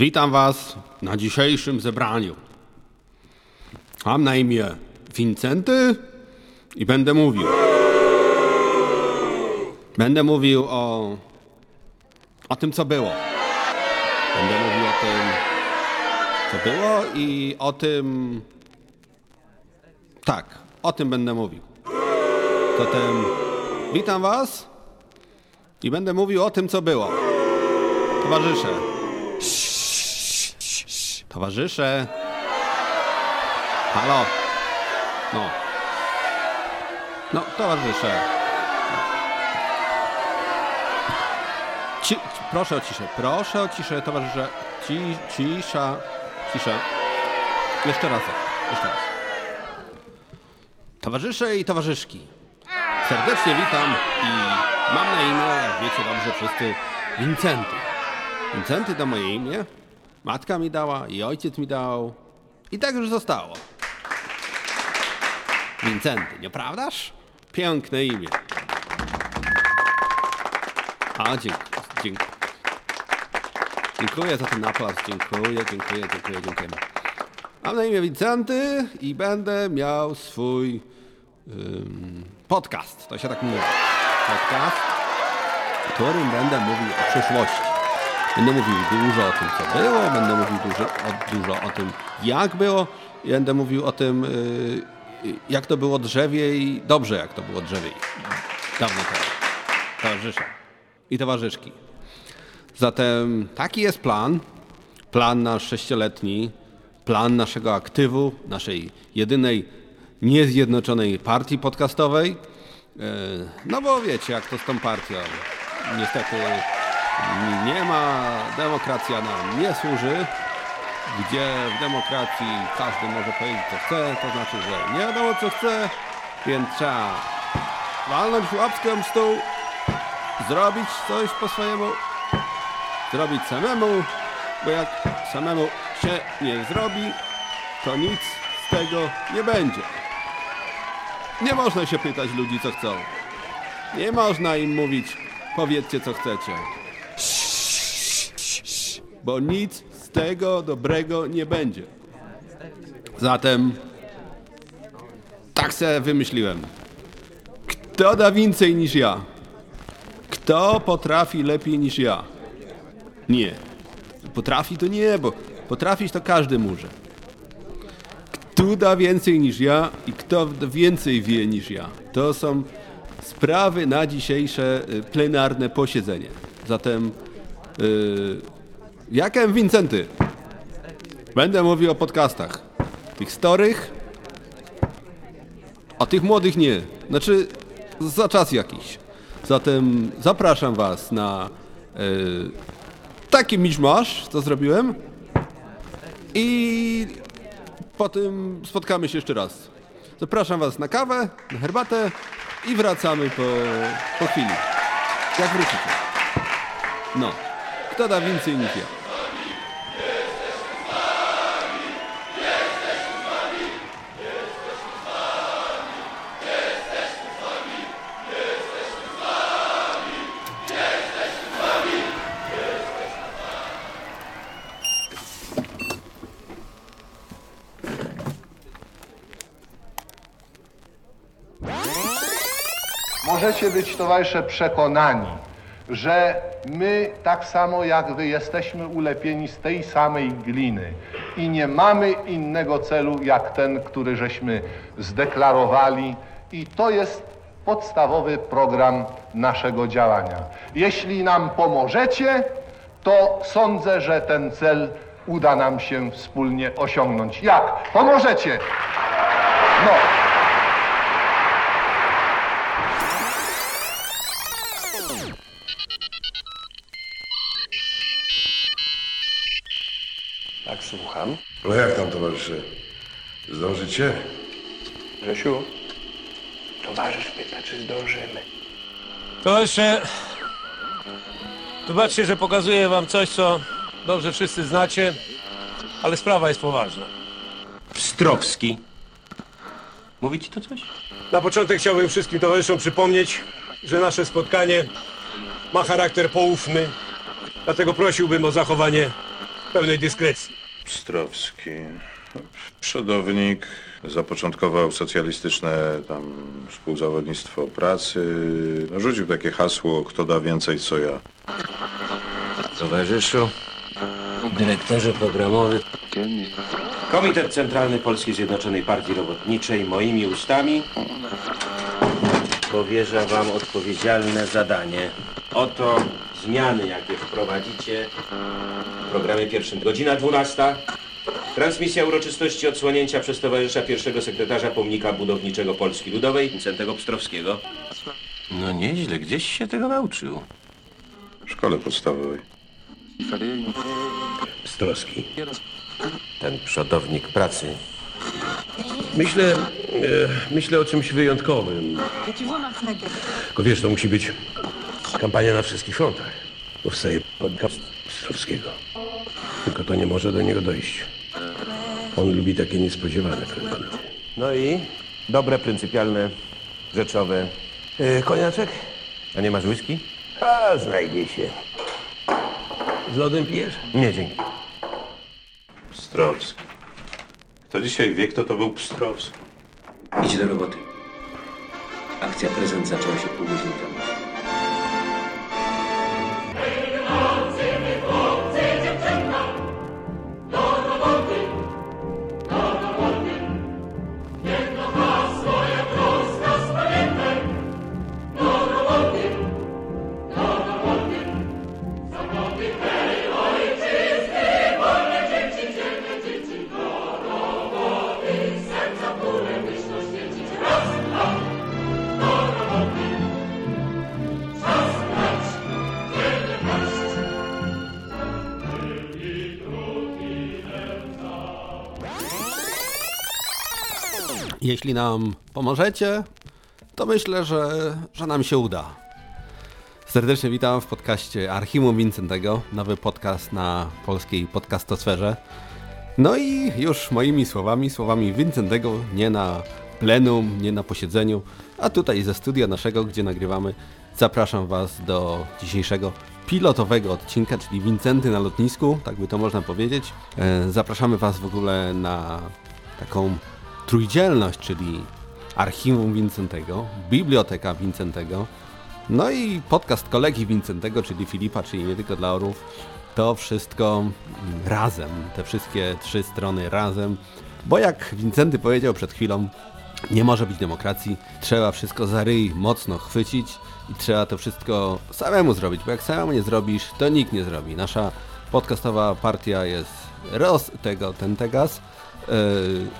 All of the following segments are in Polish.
Witam Was na dzisiejszym zebraniu. Mam na imię Wincenty i będę mówił. Będę mówił o, o tym, co było. Będę mówił o tym, co było i o tym. Tak, o tym będę mówił. Zatem witam Was i będę mówił o tym, co było. Towarzysze. Towarzysze. Halo. No. No, towarzysze. Ci, proszę o ciszę, proszę o ciszę, towarzysze. Ci, cisza, cisza. Jeszcze raz, jeszcze raz. Towarzysze i towarzyszki. Serdecznie witam i mam na imię, jak wiecie dobrze wszyscy, Wincenty. Wincenty to moje imię. Matka mi dała i ojciec mi dał. I tak już zostało. Wincenty, nieprawdaż? Piękne imię. A, dziękuję. Dziękuję, dziękuję za ten aplauz. Dziękuję, dziękuję, dziękuję, dziękuję. Mam na imię Wincenty i będę miał swój ym, podcast. To się tak mówi. Podcast, w którym będę mówił o przyszłości. Będę mówił dużo o tym, co było, będę mówił dużo o, dużo o tym, jak było, i będę mówił o tym, yy, jak to było drzewiej, dobrze jak to było drzewiej. Dawno temu. Towarzysze i towarzyszki. Zatem taki jest plan, plan nasz sześcioletni, plan naszego aktywu, naszej jedynej niezjednoczonej partii podcastowej. E, No bo wiecie, jak to z tą partią. Niestety nie ma, demokracja nam nie służy. Gdzie w demokracji każdy może powiedzieć co chce, to znaczy, że nie wiadomo co chce, więc trzeba walnąć łapską w stół, zrobić coś po swojemu, zrobić samemu, bo jak samemu się nie zrobi, to nic z tego nie będzie. Nie można się pytać ludzi, co chcą. Nie można im mówić, powiedzcie, co chcecie. Bo nic z tego dobrego nie będzie. Zatem tak se wymyśliłem. Kto da więcej niż ja? Kto potrafi lepiej niż ja? Nie. Potrafi to nie, bo potrafić to każdy może. Kto da więcej niż ja i kto więcej wie niż ja? To są sprawy na dzisiejsze y, plenarne posiedzenie. Zatem, yy, jakem Wincenty? Będę mówił o podcastach. Tych starych, a tych młodych nie. Znaczy, za czas jakiś. Zatem zapraszam Was na yy, taki miszmasz, co zrobiłem. I potem spotkamy się jeszcze raz. Zapraszam Was na kawę, na herbatę i wracamy po, po chwili. Jak wrócicie. No. Kto da więcej niż ja? Możecie być, towarzysze, przekonani, że my, tak samo jak wy, jesteśmy ulepieni z tej samej gliny i nie mamy innego celu, jak ten, który żeśmy zdeklarowali i to jest podstawowy program naszego działania. Jeśli nam pomożecie, to sądzę, że ten cel uda nam się wspólnie osiągnąć. Jak? Pomożecie! No. Słucham. No jak tam towarzysze? Zdążycie? Grzesiu, towarzysz pyta, czy zdążymy. To jeszcze... Wybaczcie, że pokazuję wam coś, co dobrze wszyscy znacie, ale sprawa jest poważna. Pstrowski. Mówi ci to coś? Na początek chciałbym wszystkim towarzyszom przypomnieć, że nasze spotkanie ma charakter poufny Dlatego prosiłbym o zachowanie pełnej dyskrecji. Pstrowski. Przodownik. Zapoczątkował socjalistyczne tam współzawodnictwo pracy. No, rzucił takie hasło, kto da więcej co ja. Towarzyszu, dyrektorze programowy. Komitet Centralny Polskiej Zjednoczonej Partii Robotniczej moimi ustami powierza wam odpowiedzialne zadanie. Oto zmiany, jakie wprowadzicie programie pierwszym. Godzina 12. Transmisja uroczystości odsłonięcia przez towarzysza pierwszego sekretarza pomnika budowniczego Polski Ludowej, Wincentego Pstrowskiego. No nieźle, gdzieś się tego nauczył. W szkole podstawowej. Pstrowski. Ten przodownik pracy. Myślę, e, myślę o czymś wyjątkowym. Tylko wiesz, to musi być kampania na wszystkich frontach. Powstaje podcast Pstrowskiego. Tylko to nie może do niego dojść. On lubi takie niespodziewane fenomenalne. No i dobre, pryncypialne, rzeczowe. E, koniaczek? A nie masz whisky? A, znajdzie się. Z lodem pijesz? Nie, dzięki. Pstrowski. Kto dzisiaj wie, kto to był Pstrowski? Idź do roboty. Akcja prezent zaczęła się pół godziny temu. Jeśli nam pomożecie, to myślę, że, że nam się uda. Serdecznie witam w podcaście Archiwum Wincentego, nowy podcast na polskiej podcastosferze. No i już moimi słowami, słowami Wincentego, nie na plenum, nie na posiedzeniu, a tutaj ze studia naszego, gdzie nagrywamy, zapraszam Was do dzisiejszego pilotowego odcinka, czyli Wincenty na lotnisku, tak by to można powiedzieć. E, Zapraszamy Was w ogóle na taką trójdzielność, czyli Archiwum Wincentego, Biblioteka Wincentego, no i podcast kolegi Wincentego, czyli Filipa, czyli nie tylko dla orów. To wszystko razem, te wszystkie trzy strony razem, bo jak Wincenty powiedział przed chwilą, nie może być demokracji, trzeba wszystko za ryj mocno chwycić i trzeba to wszystko samemu zrobić, bo jak samemu nie zrobisz, to nikt nie zrobi. Nasza podcastowa partia jest roz tego, ten tegas,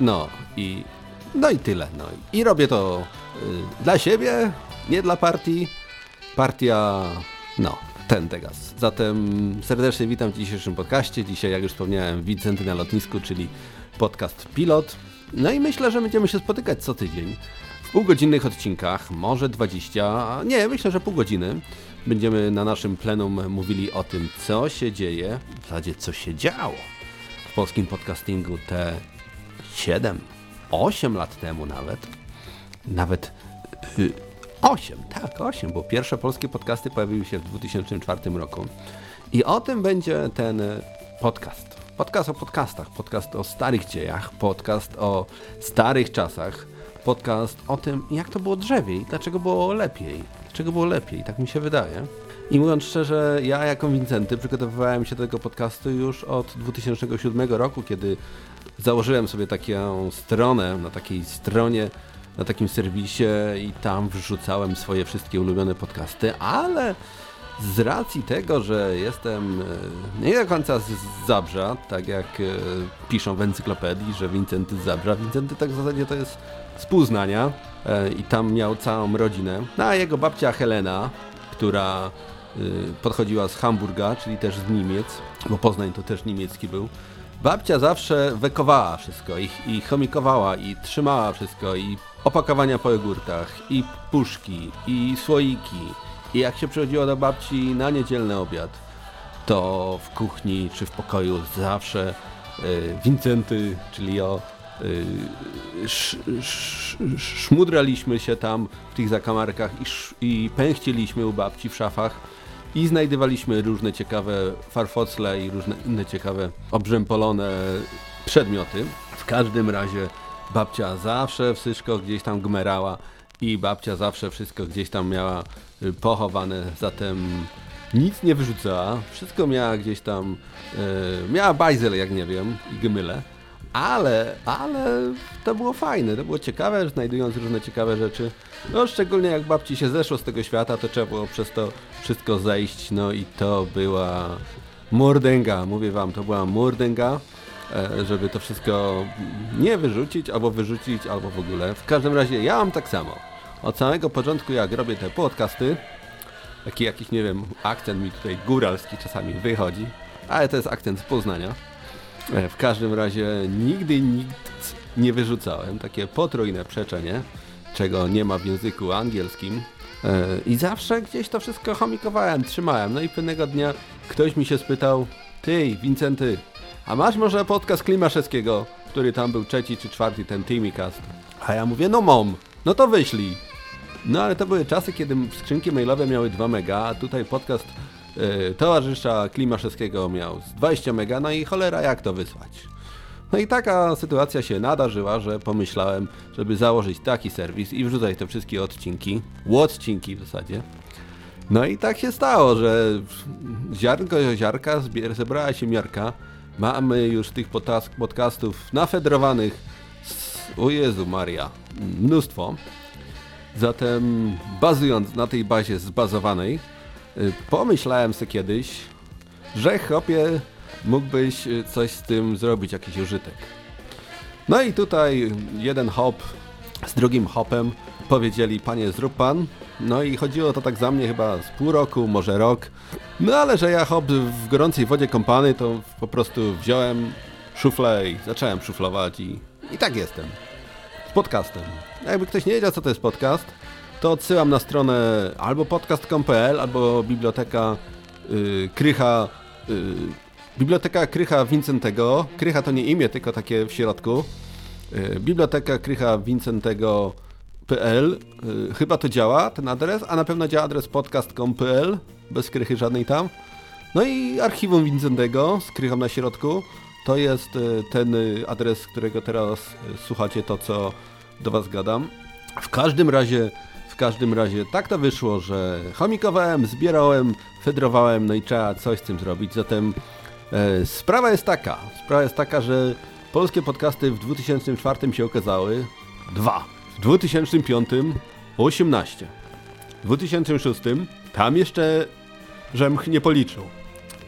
no i no i tyle. No. I robię to yy, dla siebie, nie dla partii. Partia, no, ten Tegas. Zatem serdecznie witam w dzisiejszym podcaście. Dzisiaj, jak już wspomniałem, Wincenty na lotnisku, czyli podcast Pilot. No i myślę, że będziemy się spotykać co tydzień w półgodzinnych odcinkach, może 20, nie, myślę, że pół godziny. Będziemy na naszym plenum mówili o tym, co się dzieje, w zasadzie co się działo polskim podcastingu te 7, 8 lat temu nawet. Nawet y, 8, tak, 8, bo pierwsze polskie podcasty pojawiły się w 2004 roku. I o tym będzie ten podcast. Podcast o podcastach, podcast o starych dziejach, podcast o starych czasach, podcast o tym, jak to było drzewiej, dlaczego było lepiej, dlaczego było lepiej, tak mi się wydaje. I mówiąc szczerze, ja jako Wincenty przygotowywałem się do tego podcastu już od 2007 roku, kiedy założyłem sobie taką stronę, na takiej stronie, na takim serwisie i tam wrzucałem swoje wszystkie ulubione podcasty, ale z racji tego, że jestem e, nie do końca z Zabrza, tak jak e, piszą w encyklopedii, że Wincenty z Zabrza, Wincenty tak w zasadzie to jest z Poznania e, i tam miał całą rodzinę, no, a jego babcia Helena, która podchodziła z Hamburga, czyli też z Niemiec, bo Poznań to też niemiecki był, Babcia zawsze wekowała wszystko i, i chomikowała i trzymała wszystko i opakowania po jogurtach i puszki i słoiki. I jak się przychodziło do babci na niedzielny obiad to w kuchni czy w pokoju zawsze y, Wincenty, czyli o y, sz, sz, szmudraliśmy się tam w tych zakamarkach i, sz, i pęchciliśmy u babci w szafach i znajdywaliśmy różne ciekawe farfocle i różne inne ciekawe obrzępolone przedmioty. W każdym razie babcia zawsze wszystko gdzieś tam gmerała i babcia zawsze wszystko gdzieś tam miała y, pochowane, zatem nic nie wyrzucała, wszystko miała gdzieś tam, y, miała bajzel jak nie wiem i gmyle, ale, ale to było fajne, to było ciekawe, znajdując różne ciekawe rzeczy. No szczególnie jak babci się zeszło z tego świata, to trzeba było przez to wszystko zejść, no i to była mordęga, mówię wam, to była mordęga, e, żeby to wszystko nie wyrzucić, albo wyrzucić, albo w ogóle. W każdym razie ja mam tak samo. Od samego początku jak robię te podcasty, taki jakiś, nie wiem, akcent mi tutaj góralski czasami wychodzi, ale to jest akcent z Poznania. E, W każdym razie nigdy nic nie wyrzucałem. Takie potrójne przeczenie, czego nie ma w języku angielskim. E, I zawsze gdzieś to wszystko chomikowałem, trzymałem. No i pewnego dnia ktoś mi się spytał, ty, Wincenty, a masz może podcast Klimaszewskiego, który tam był trzeci czy czwarty, ten Timicast? A ja mówię, no mam, no to wyślij. No ale to były czasy, kiedy skrzynki mailowe miały 2 mega, a tutaj podcast towarzysza Klimaszewskiego miał z 20 mega, no i cholera jak to wysłać. No i taka sytuacja się nadarzyła, że pomyślałem, żeby założyć taki serwis i wrzucać te wszystkie odcinki, odcinki w zasadzie. No i tak się stało, że ziarnko ziarka zebrała się miarka. Mamy już tych podcastów nafederowanych z, o Jezu Maria, mnóstwo. Zatem bazując na tej bazie zbazowanej, pomyślałem sobie kiedyś, że chopie mógłbyś y, coś z tym zrobić, jakiś użytek. No i tutaj jeden hop z drugim hopem powiedzieli, panie zrób pan. No i chodziło to tak za mnie chyba z pół roku, może rok. No ale że ja hop w gorącej wodzie kąpany, to po prostu wziąłem szuflę i zacząłem szuflować i, i tak jestem z podcastem. Jakby ktoś nie wiedział, co to jest podcast, to odsyłam na stronę albo podcast.pl, albo biblioteka y, Krycha. Y, biblioteka Krycha Wincentego. Krycha to nie imię, tylko takie w środku. Y, biblioteka Krycha Wincentego.pl. Y, chyba to działa, ten adres, a na pewno działa adres podcast.pl, bez krychy żadnej tam. No i archiwum Wincentego z krychą na środku. To jest y, ten y, adres, którego teraz słuchacie to, co do was gadam. W każdym razie, każdym razie tak to wyszło, że chomikowałem, zbierałem, fedrowałem, no i trzeba coś z tym zrobić. Zatem e, sprawa jest taka, sprawa jest taka, że polskie podcasty w 2004 się okazały dwa. W 2005 18. W 2006 tam jeszcze żem nie policzył.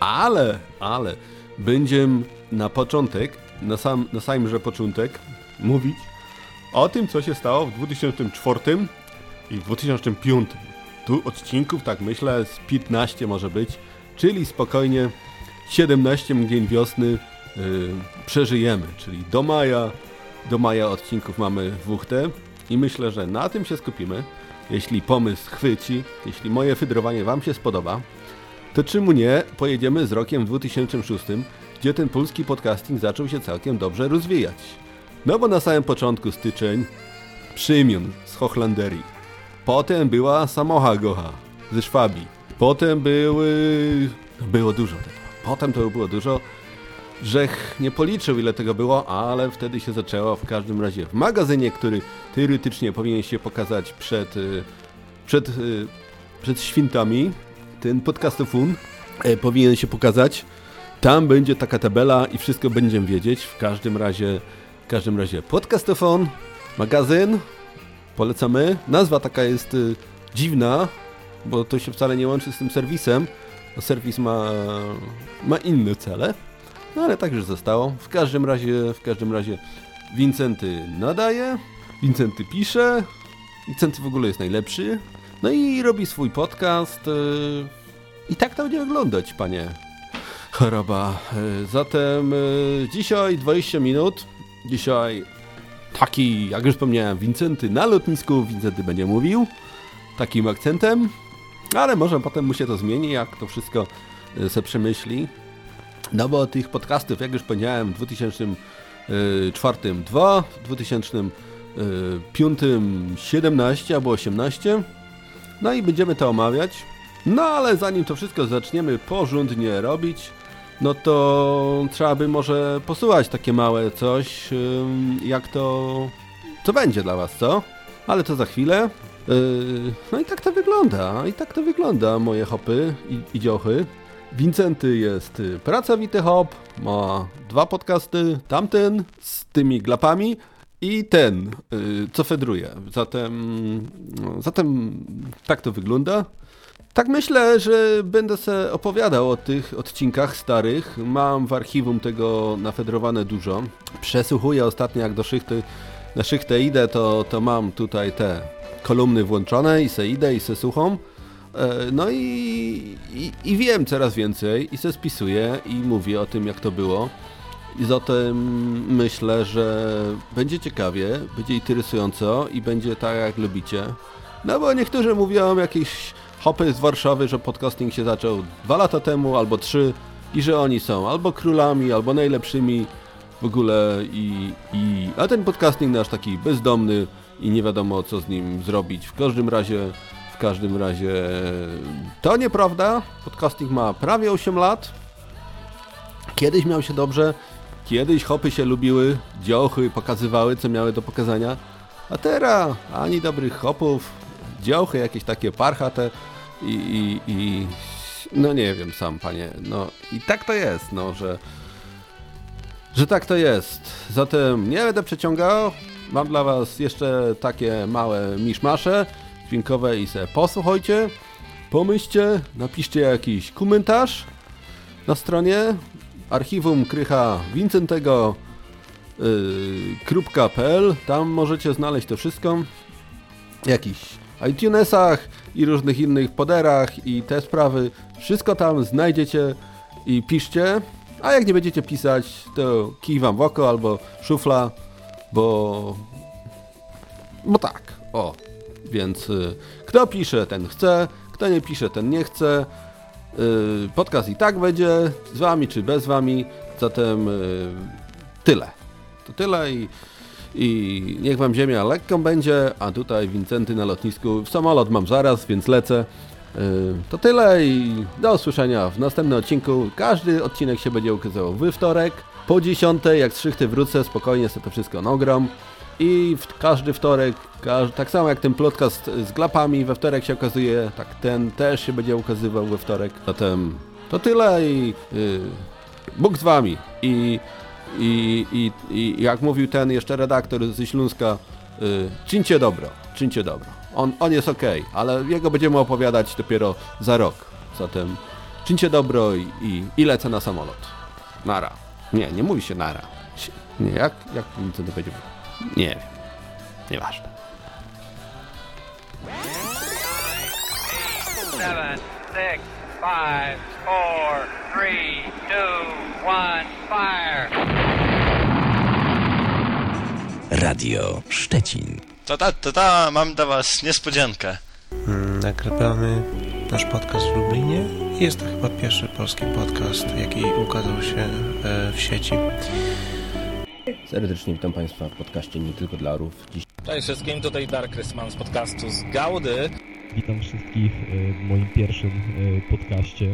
Ale, ale będziemy na początek, na sam, na samym początek mówić o tym, co się stało w 2004 i w 2005. Tu odcinków, tak myślę, z 15 może być, czyli spokojnie 17 mgnień wiosny yy, przeżyjemy, czyli do maja, do maja odcinków mamy WHT i myślę, że na tym się skupimy. Jeśli pomysł chwyci, jeśli moje fydrowanie Wam się spodoba, to czemu nie pojedziemy z rokiem 2006, gdzie ten polski podcasting zaczął się całkiem dobrze rozwijać. No bo na samym początku styczeń Przymion z Hochlanderii. Potem była Samocha Gocha ze Szwabii. Potem były... było dużo tego. Potem to było dużo. Żech nie policzył ile tego było, ale wtedy się zaczęło w każdym razie w magazynie, który teoretycznie powinien się pokazać przed, y, przed, y, przed świętami. Ten podcastofon e, powinien się pokazać. Tam będzie taka tabela i wszystko będziemy wiedzieć. W każdym razie, w każdym razie podcastofon, magazyn, polecamy. Nazwa taka jest y, dziwna, bo to się wcale nie łączy z tym serwisem. Bo serwis ma, ma inne cele. No ale tak już zostało. W każdym razie, w każdym razie Wincenty nadaje, Wincenty pisze, Wincenty w ogóle jest najlepszy. No i robi swój podcast. y, I tak to będzie wyglądać, panie choroba. Y, Zatem y, dzisiaj 20 minut. Dzisiaj taki, jak już wspomniałem, Wincenty na lotnisku. Wincenty będzie mówił takim akcentem. Ale może potem mu się to zmieni, jak to wszystko y, se przemyśli. No bo tych podcastów, jak już powiedziałem, w 2004 2, w 2005 17 albo 18. No i będziemy to omawiać. No ale zanim to wszystko zaczniemy porządnie robić, no to trzeba by może posłuchać takie małe coś, jak to, co będzie dla was, co? Ale to za chwilę. Yy, no i tak to wygląda, i tak to wygląda, moje hopy i, i dziochy. Wincenty jest y, pracowity hop, ma dwa podcasty, tamten z tymi glapami i ten, y, co fedruje. Zatem, no, zatem tak to wygląda. Tak myślę, że będę se opowiadał o tych odcinkach starych. Mam w archiwum tego nafedrowane dużo. Przesłuchuję ostatnio jak do szychty, na szychtę idę, to, to mam tutaj te kolumny włączone i se idę i se słucham. E, No i, i, i wiem coraz więcej i se spisuję i mówię o tym jak to było. I zatem myślę, że będzie ciekawie, będzie interesująco i będzie tak jak lubicie. No bo niektórzy mówią jakieś hopy z Warszawy, że podcasting się zaczął dwa lata temu albo trzy i że oni są albo królami, albo najlepszymi w ogóle i, i a ten podcasting nasz taki bezdomny i nie wiadomo co z nim zrobić. W każdym razie w każdym razie to nieprawda. Podcasting ma prawie 8 lat. Kiedyś miał się dobrze, kiedyś hopy się lubiły, dziochy pokazywały, co miały do pokazania, a teraz ani dobrych hopów, dziochy jakieś takie parchate i, i, i no nie wiem sam, panie, no i tak to jest, no, że że tak to jest. Zatem nie będę przeciągał, mam dla was jeszcze takie małe miszmasze dźwiękowe i se posłuchajcie, pomyślcie, napiszcie jakiś komentarz na stronie archiwum krycha Wincentego yy. Tam możecie znaleźć to wszystko. Jakichś iTunesach i różnych innych poderach i te sprawy. Wszystko tam znajdziecie i piszcie. A jak nie będziecie pisać, to kij wam w oko albo szufla, bo... Bo tak, o. Więc y, kto pisze, ten chce, kto nie pisze, ten nie chce. Y, podcast i tak będzie, z wami czy bez wami, zatem y, tyle. To tyle i, i niech wam ziemia lekką będzie, a tutaj Wincenty na lotnisku, samolot mam zaraz, więc lecę. Y, To tyle i do usłyszenia w następnym odcinku. Każdy odcinek się będzie ukazywał we wtorek. Po 10, jak z szychty wrócę, spokojnie sobie to wszystko nagram. I w każdy wtorek, tak samo jak ten podcast z glapami we wtorek się okazuje, tak ten też się będzie ukazywał we wtorek. Zatem to tyle i y, Bóg z wami. I, i, i, I jak mówił ten jeszcze redaktor ze Śląska, y, czyńcie dobro, czyńcie dobro. On, on jest okej, ale jego będziemy opowiadać dopiero za rok. Zatem czyńcie dobro i, i, i lecę na samolot. Nara. Nie, nie mówi się nara. Nie, jak, jak to będzie? Nie wiem. Nieważne. seven, six, five, four, three, two, one, fire. Radio Szczecin. To ta, to ta, mam dla was niespodziankę. Mm, Nagrywamy nasz podcast w Lublinie. Jest to chyba pierwszy polski podcast, jaki ukazał się e, w sieci. Serdecznie witam Państwa w podcaście Nie Tylko dla Orów. Dziś Cześć wszystkim, tutaj Dark Rysman z podcastu z Gaudy. Witam wszystkich w moim pierwszym e, podcaście.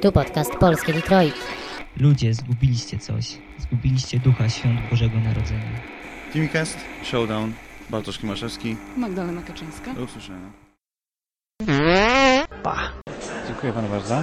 Tu podcast Polskie Detroit. Ludzie, zgubiliście coś. Zgubiliście ducha świąt Bożego Narodzenia. Teamcast, Showdown, Bartosz Kimaszewski. Magdalena Kaczyńska. Do usłyszenia. Pa. Dziękuję panu bardzo.